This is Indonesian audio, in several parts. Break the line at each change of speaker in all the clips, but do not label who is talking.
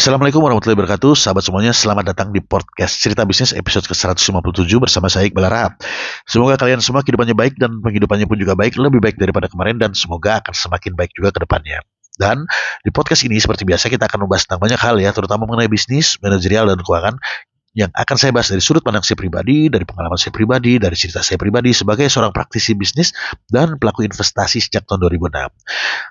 Assalamualaikum warahmatullahi wabarakatuh. Sahabat semuanya selamat datang di podcast Cerita Bisnis episode ke-157 bersama saya Iqbal Rahab Semoga kalian semua kehidupannya baik dan penghidupannya pun juga baik Lebih baik daripada kemarin dan semoga akan semakin baik juga ke depannya. Dan di podcast ini seperti biasa kita akan membahas tentang banyak hal ya, terutama mengenai bisnis, manajerial, dan keuangan yang akan saya bahas dari sudut pandang saya pribadi, dari pengalaman saya pribadi, dari cerita saya pribadi sebagai seorang praktisi bisnis dan pelaku investasi sejak tahun 2006.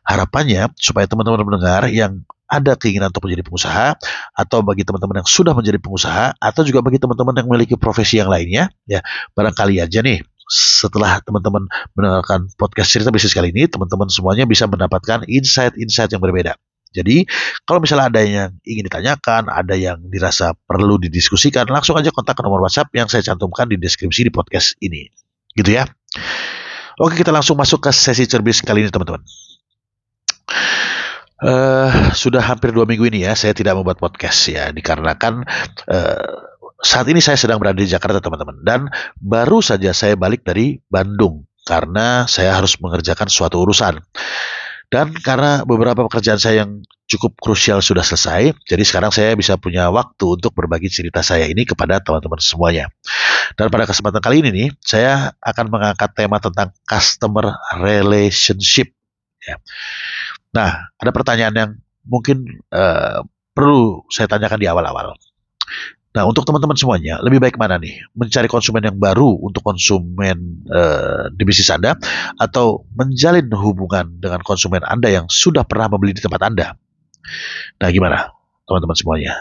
Harapannya supaya teman-teman mendengar yang ada keinginan untuk menjadi pengusaha atau bagi teman-teman yang sudah menjadi pengusaha atau juga bagi teman-teman yang memiliki profesi yang lainnya ya barangkali aja nih setelah teman-teman mendengarkan podcast cerita bisnis kali ini teman-teman semuanya bisa mendapatkan insight-insight yang berbeda jadi kalau misalnya ada yang ingin ditanyakan, ada yang dirasa perlu didiskusikan, langsung aja kontak ke nomor WhatsApp yang saya cantumkan di deskripsi di podcast ini. Gitu ya. Oke, kita langsung masuk ke sesi cerbis kali ini teman-teman. Uh, sudah hampir dua minggu ini ya saya tidak membuat podcast ya dikarenakan uh, saat ini saya sedang berada di Jakarta teman-teman. Dan baru saja saya balik dari Bandung karena saya harus mengerjakan suatu urusan. Dan karena beberapa pekerjaan saya yang cukup krusial sudah selesai jadi sekarang saya bisa punya waktu untuk berbagi cerita saya ini kepada teman-teman semuanya. Dan pada kesempatan kali ini nih saya akan mengangkat tema tentang customer relationship ya Nah, ada pertanyaan yang mungkin uh, perlu saya tanyakan di awal-awal. Nah, untuk teman-teman semuanya, lebih baik mana nih? Mencari konsumen yang baru untuk konsumen uh, di bisnis Anda atau menjalin hubungan dengan konsumen Anda yang sudah pernah membeli di tempat Anda? Nah, gimana teman-teman semuanya?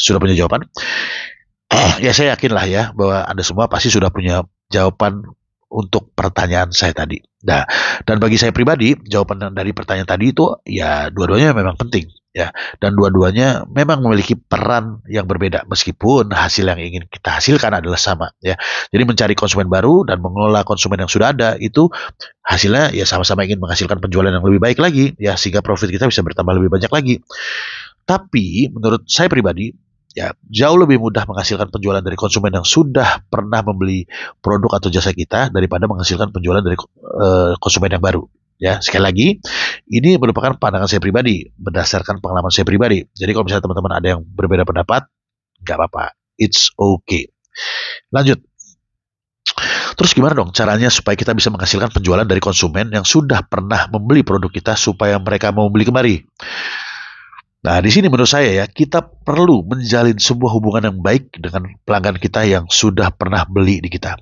Sudah punya jawaban? ya, saya yakin lah ya bahwa Anda semua pasti sudah punya jawaban untuk pertanyaan saya tadi. Nah, dan bagi saya pribadi, jawaban dari pertanyaan tadi itu ya dua-duanya memang penting ya. Dan dua-duanya memang memiliki peran yang berbeda meskipun hasil yang ingin kita hasilkan adalah sama ya. Jadi mencari konsumen baru dan mengelola konsumen yang sudah ada itu hasilnya ya sama-sama ingin menghasilkan penjualan yang lebih baik lagi ya sehingga profit kita bisa bertambah lebih banyak lagi. Tapi menurut saya pribadi ya jauh lebih mudah menghasilkan penjualan dari konsumen yang sudah pernah membeli produk atau jasa kita daripada menghasilkan penjualan dari uh, konsumen yang baru. Ya, sekali lagi, ini merupakan pandangan saya pribadi berdasarkan pengalaman saya pribadi. Jadi kalau misalnya teman-teman ada yang berbeda pendapat, nggak apa-apa, it's okay. Lanjut. Terus gimana dong caranya supaya kita bisa menghasilkan penjualan dari konsumen yang sudah pernah membeli produk kita supaya mereka mau beli kembali? Nah, di sini menurut saya ya, kita perlu menjalin sebuah hubungan yang baik dengan pelanggan kita yang sudah pernah beli di kita.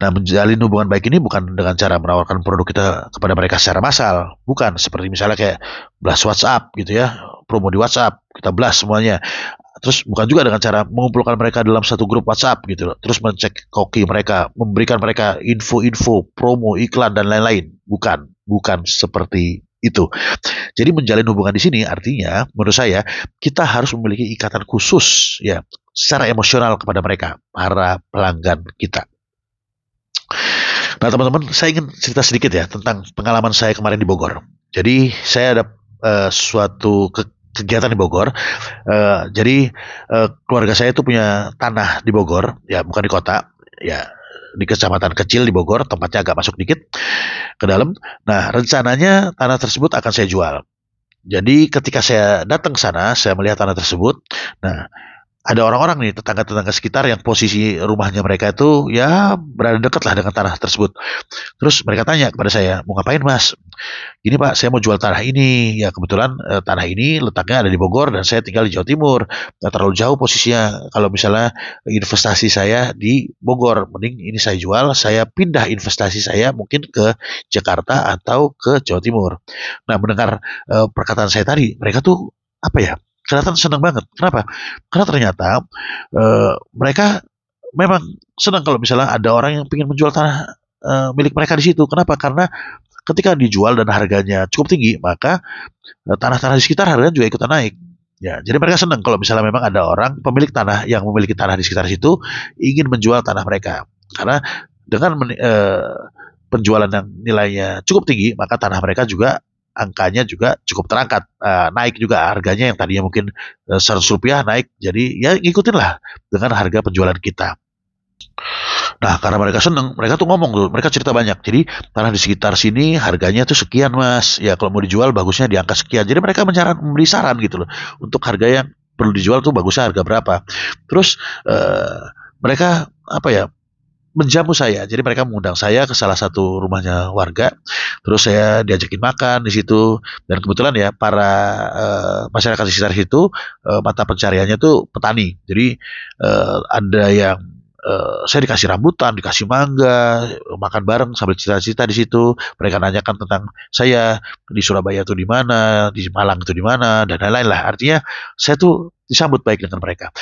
Nah, menjalin hubungan baik ini bukan dengan cara menawarkan produk kita kepada mereka secara massal, bukan seperti misalnya kayak blast WhatsApp gitu ya, promo di WhatsApp, kita blast semuanya. Terus bukan juga dengan cara mengumpulkan mereka dalam satu grup WhatsApp gitu loh. Terus mencek koki mereka, memberikan mereka info-info, promo, iklan dan lain-lain. Bukan, bukan seperti itu. Jadi menjalin hubungan di sini artinya menurut saya kita harus memiliki ikatan khusus ya secara emosional kepada mereka para pelanggan kita. Nah teman-teman saya ingin cerita sedikit ya tentang pengalaman saya kemarin di Bogor. Jadi saya ada uh, suatu ke kegiatan di Bogor. Uh, jadi uh, keluarga saya itu punya tanah di Bogor, ya bukan di kota, ya di kecamatan kecil di Bogor, tempatnya agak masuk dikit ke dalam. Nah, rencananya tanah tersebut akan saya jual. Jadi ketika saya datang ke sana, saya melihat tanah tersebut. Nah, ada orang-orang nih tetangga-tetangga sekitar yang posisi rumahnya mereka itu ya berada dekat lah dengan tanah tersebut. Terus mereka tanya kepada saya, mau ngapain mas? Gini pak, saya mau jual tanah ini. Ya kebetulan eh, tanah ini letaknya ada di Bogor dan saya tinggal di Jawa Timur. Nggak terlalu jauh posisinya. Kalau misalnya investasi saya di Bogor, mending ini saya jual, saya pindah investasi saya mungkin ke Jakarta atau ke Jawa Timur. Nah mendengar eh, perkataan saya tadi, mereka tuh apa ya kelihatan senang banget. Kenapa? Karena ternyata uh, mereka memang senang kalau misalnya ada orang yang ingin menjual tanah uh, milik mereka di situ. Kenapa? Karena ketika dijual dan harganya cukup tinggi, maka tanah tanah-tanah di sekitar harganya juga ikutan naik. Ya, jadi mereka senang kalau misalnya memang ada orang pemilik tanah yang memiliki tanah di sekitar situ ingin menjual tanah mereka. Karena dengan uh, penjualan yang nilainya cukup tinggi, maka tanah mereka juga angkanya juga cukup terangkat uh, naik juga harganya yang tadinya mungkin uh, 100 rupiah naik jadi ya ngikutin lah dengan harga penjualan kita Nah, karena mereka seneng, mereka tuh ngomong tuh, mereka cerita banyak. Jadi tanah di sekitar sini harganya tuh sekian mas. Ya kalau mau dijual bagusnya di angka sekian. Jadi mereka menyaran, memberi saran gitu loh untuk harga yang perlu dijual tuh bagusnya harga berapa. Terus uh, mereka apa ya menjamu saya. Jadi mereka mengundang saya ke salah satu rumahnya warga. Terus saya diajakin makan di situ. Dan kebetulan ya para uh, masyarakat di sekitar situ uh, mata pencariannya tuh petani. Jadi uh, ada yang Uh, saya dikasih rambutan, dikasih mangga, makan bareng sambil cerita-cerita di situ. Mereka nanyakan tentang saya di Surabaya itu di mana, di Malang itu di mana, dan lain-lain lah. Artinya saya tuh disambut baik dengan mereka.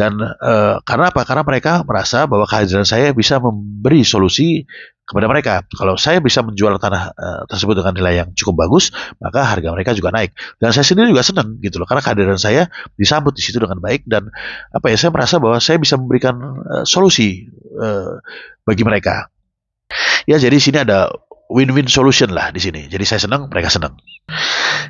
Dan uh, karena apa? Karena mereka merasa bahwa kehadiran saya bisa memberi solusi kepada mereka. Kalau saya bisa menjual tanah uh, tersebut dengan nilai yang cukup bagus, maka harga mereka juga naik. Dan saya sendiri juga senang gitu loh, karena kehadiran saya disambut di situ dengan baik dan apa ya? Saya merasa bahwa saya bisa memberikan uh, solusi uh, bagi mereka. Ya, jadi sini ada win-win solution lah di sini. Jadi saya senang, mereka senang.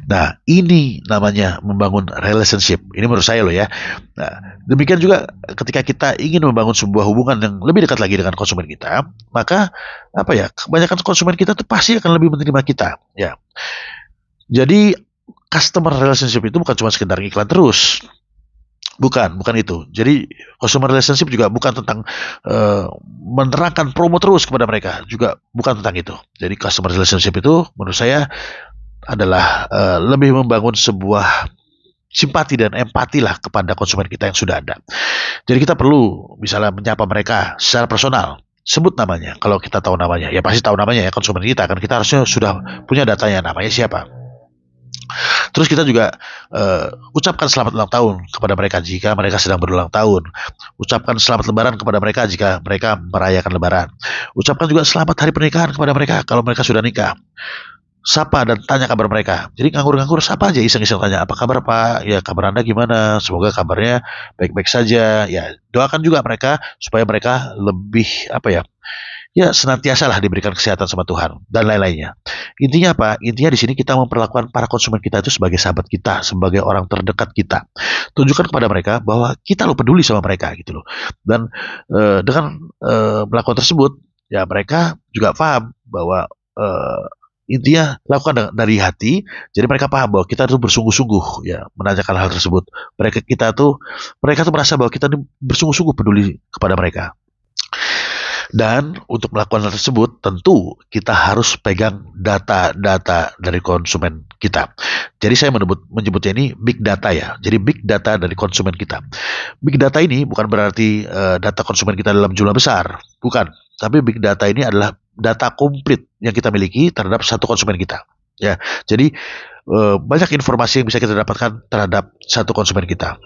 Nah, ini namanya membangun relationship. Ini menurut saya loh ya. Nah, demikian juga ketika kita ingin membangun sebuah hubungan yang lebih dekat lagi dengan konsumen kita, maka apa ya? Kebanyakan konsumen kita tuh pasti akan lebih menerima kita, ya. Jadi customer relationship itu bukan cuma sekedar iklan terus, Bukan, bukan itu. Jadi customer relationship juga bukan tentang uh, menerangkan promo terus kepada mereka, juga bukan tentang itu. Jadi customer relationship itu menurut saya adalah uh, lebih membangun sebuah simpati dan empati lah kepada konsumen kita yang sudah ada. Jadi kita perlu misalnya menyapa mereka secara personal, sebut namanya. Kalau kita tahu namanya, ya pasti tahu namanya ya konsumen kita kan kita harusnya sudah punya datanya namanya siapa. Terus kita juga uh, ucapkan selamat ulang tahun kepada mereka jika mereka sedang berulang tahun. Ucapkan selamat lebaran kepada mereka jika mereka merayakan lebaran. Ucapkan juga selamat hari pernikahan kepada mereka kalau mereka sudah nikah. Sapa dan tanya kabar mereka. Jadi nganggur-nganggur sapa aja iseng-iseng tanya apa kabar Pak? Ya kabar Anda gimana? Semoga kabarnya baik-baik saja. Ya doakan juga mereka supaya mereka lebih apa ya? Ya senantiasa lah diberikan kesehatan sama Tuhan dan lain-lainnya. Intinya apa? Intinya di sini kita memperlakukan para konsumen kita itu sebagai sahabat kita, sebagai orang terdekat kita. Tunjukkan kepada mereka bahwa kita lo peduli sama mereka gitu loh. Dan e, dengan e, melakukan tersebut, ya mereka juga paham bahwa e, intinya lakukan dari hati jadi mereka paham bahwa kita itu bersungguh-sungguh ya menanyakan hal tersebut mereka kita tuh mereka tuh merasa bahwa kita bersungguh-sungguh peduli kepada mereka dan untuk melakukan hal tersebut, tentu kita harus pegang data-data dari konsumen kita. Jadi saya menyebut, menyebutnya ini big data ya. Jadi big data dari konsumen kita. Big data ini bukan berarti uh, data konsumen kita dalam jumlah besar, bukan. Tapi big data ini adalah data komplit yang kita miliki terhadap satu konsumen kita. Ya, jadi uh, banyak informasi yang bisa kita dapatkan terhadap satu konsumen kita.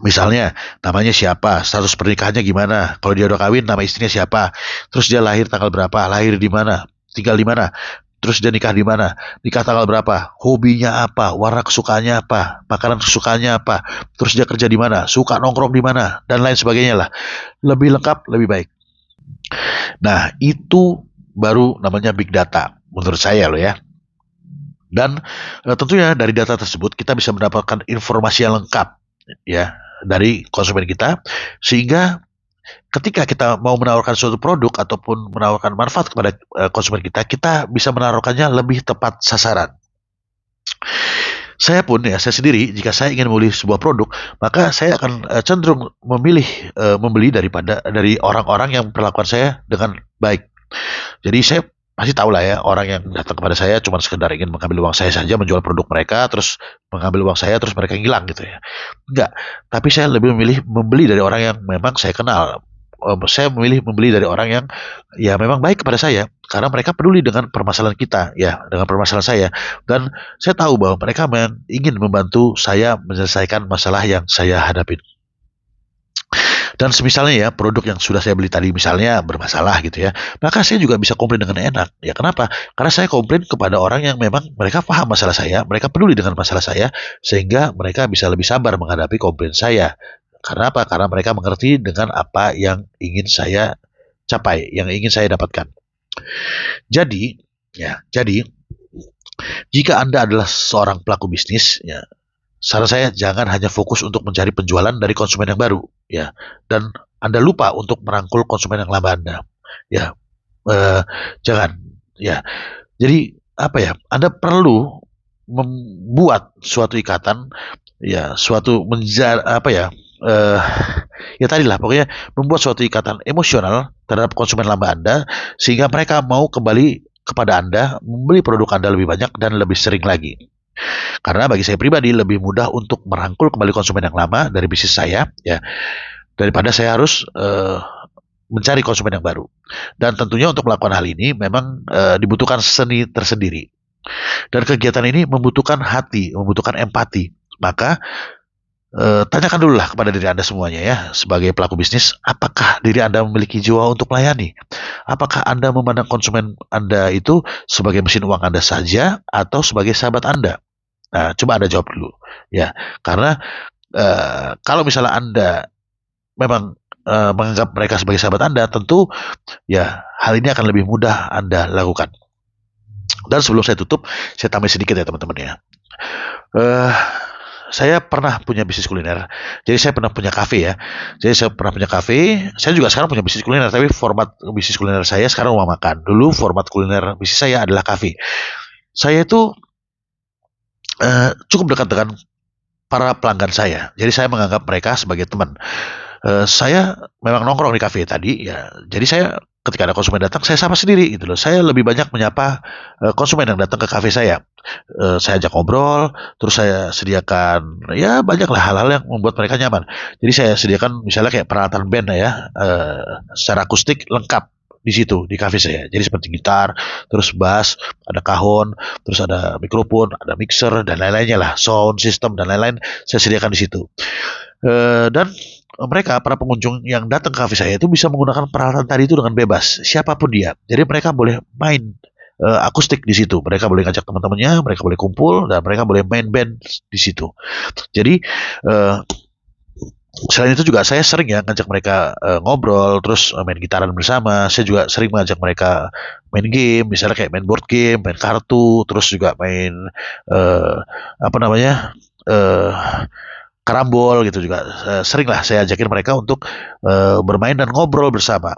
Misalnya namanya siapa, status pernikahannya gimana, kalau dia udah kawin nama istrinya siapa, terus dia lahir tanggal berapa, lahir di mana, tinggal di mana, terus dia nikah di mana, nikah tanggal berapa, hobinya apa, warna kesukaannya apa, makanan kesukaannya apa, terus dia kerja di mana, suka nongkrong di mana, dan lain sebagainya lah. Lebih lengkap, lebih baik. Nah, itu baru namanya big data menurut saya loh ya. Dan e, tentunya dari data tersebut kita bisa mendapatkan informasi yang lengkap ya dari konsumen kita. Sehingga ketika kita mau menawarkan suatu produk ataupun menawarkan manfaat kepada uh, konsumen kita kita bisa menaruhkannya lebih tepat sasaran. Saya pun ya saya sendiri jika saya ingin membeli sebuah produk maka saya akan uh, cenderung memilih uh, membeli daripada dari orang-orang yang perlakuan saya dengan baik. Jadi saya pasti tahu lah ya orang yang datang kepada saya cuma sekedar ingin mengambil uang saya saja menjual produk mereka terus mengambil uang saya terus mereka hilang gitu ya. Enggak tapi saya lebih memilih membeli dari orang yang memang saya kenal. Saya memilih membeli dari orang yang ya memang baik kepada saya karena mereka peduli dengan permasalahan kita ya dengan permasalahan saya. Dan saya tahu bahwa mereka ingin membantu saya menyelesaikan masalah yang saya hadapi dan semisalnya ya produk yang sudah saya beli tadi misalnya bermasalah gitu ya, maka saya juga bisa komplain dengan enak. Ya kenapa? Karena saya komplain kepada orang yang memang mereka paham masalah saya, mereka peduli dengan masalah saya, sehingga mereka bisa lebih sabar menghadapi komplain saya. Karena apa? Karena mereka mengerti dengan apa yang ingin saya capai, yang ingin saya dapatkan. Jadi, ya, jadi jika Anda adalah seorang pelaku bisnis, ya, saran saya jangan hanya fokus untuk mencari penjualan dari konsumen yang baru ya. Dan anda lupa untuk merangkul konsumen yang lama anda ya. Uh, jangan ya. Jadi apa ya anda perlu membuat suatu ikatan ya suatu menjar apa ya uh, ya tadi lah pokoknya membuat suatu ikatan emosional terhadap konsumen lama Anda sehingga mereka mau kembali kepada Anda membeli produk Anda lebih banyak dan lebih sering lagi. Karena bagi saya pribadi lebih mudah untuk merangkul kembali konsumen yang lama dari bisnis saya ya daripada saya harus uh, mencari konsumen yang baru. Dan tentunya untuk melakukan hal ini memang uh, dibutuhkan seni tersendiri. Dan kegiatan ini membutuhkan hati, membutuhkan empati. Maka Uh, tanyakan dulu lah kepada diri Anda semuanya ya, sebagai pelaku bisnis, apakah diri Anda memiliki jiwa untuk melayani? Apakah Anda memandang konsumen Anda itu sebagai mesin uang Anda saja atau sebagai sahabat Anda? Nah, coba Anda jawab dulu ya, karena uh, kalau misalnya Anda memang uh, menganggap mereka sebagai sahabat Anda, tentu ya hal ini akan lebih mudah Anda lakukan. Dan sebelum saya tutup, saya tambah sedikit ya teman-teman ya. Uh, saya pernah punya bisnis kuliner. Jadi saya pernah punya kafe ya. Jadi saya pernah punya kafe. Saya juga sekarang punya bisnis kuliner, tapi format bisnis kuliner saya sekarang rumah makan. Dulu format kuliner bisnis saya adalah kafe. Saya itu uh, cukup dekat dengan para pelanggan saya. Jadi saya menganggap mereka sebagai teman. Uh, saya memang nongkrong di kafe tadi ya. Jadi saya ketika ada konsumen datang saya sapa sendiri gitu loh. Saya lebih banyak menyapa uh, konsumen yang datang ke kafe saya. Uh, saya ajak ngobrol, terus saya sediakan ya banyaklah hal-hal yang membuat mereka nyaman. Jadi saya sediakan misalnya kayak peralatan band ya, uh, secara akustik lengkap di situ di kafe saya. Jadi seperti gitar, terus bass, ada kahon, terus ada mikrofon, ada mixer dan lain-lainnya lah, sound system dan lain-lain saya sediakan di situ. Uh, dan mereka para pengunjung yang datang ke kafe saya itu bisa menggunakan peralatan tadi itu dengan bebas siapa pun dia jadi mereka boleh main uh, akustik di situ mereka boleh ngajak teman-temannya mereka boleh kumpul dan mereka boleh main band di situ jadi uh, selain itu juga saya sering ya ngajak mereka uh, ngobrol terus uh, main gitaran bersama saya juga sering mengajak mereka main game misalnya kayak main board game main kartu terus juga main uh, apa namanya uh, karambol gitu juga uh, sering lah saya ajakin mereka untuk uh, bermain dan ngobrol bersama.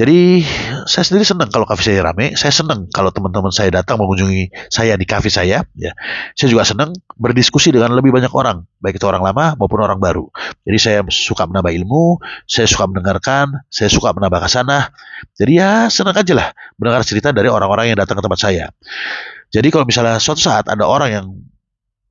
Jadi saya sendiri senang kalau kafe saya rame. Saya senang kalau teman-teman saya datang mengunjungi saya di kafe saya. Ya, saya juga senang berdiskusi dengan lebih banyak orang, baik itu orang lama maupun orang baru. Jadi saya suka menambah ilmu, saya suka mendengarkan, saya suka menambah kasanah. Jadi ya senang aja lah mendengar cerita dari orang-orang yang datang ke tempat saya. Jadi kalau misalnya suatu saat ada orang yang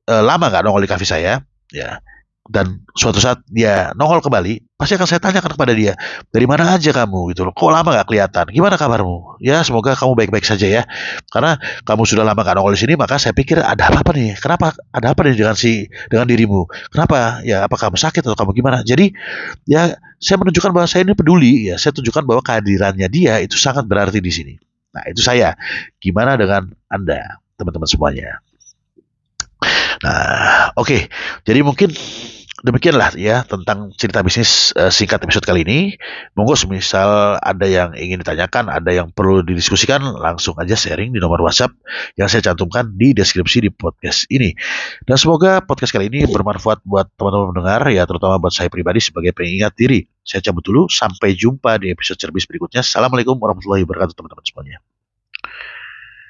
uh, lama nggak nongol di kafe saya, ya dan suatu saat dia nongol kembali, pasti akan saya tanyakan kepada dia, dari mana aja kamu gitu loh, kok lama gak kelihatan, gimana kabarmu? Ya semoga kamu baik-baik saja ya, karena kamu sudah lama gak nongol di sini, maka saya pikir ada apa-apa nih, kenapa, ada apa nih dengan si, dengan dirimu, kenapa, ya apa kamu sakit atau kamu gimana? Jadi ya saya menunjukkan bahwa saya ini peduli, ya saya tunjukkan bahwa kehadirannya dia itu sangat berarti di sini. Nah itu saya, gimana dengan anda, teman-teman semuanya? Nah, oke. Okay. Jadi mungkin demikianlah ya tentang cerita bisnis uh, singkat episode kali ini. Monggo semisal ada yang ingin ditanyakan, ada yang perlu didiskusikan, langsung aja sharing di nomor WhatsApp yang saya cantumkan di deskripsi di podcast ini. Dan semoga podcast kali ini bermanfaat buat teman-teman mendengar ya, terutama buat saya pribadi sebagai pengingat diri. Saya cabut dulu, sampai jumpa di episode cerbis berikutnya. Assalamualaikum warahmatullahi wabarakatuh teman-teman semuanya.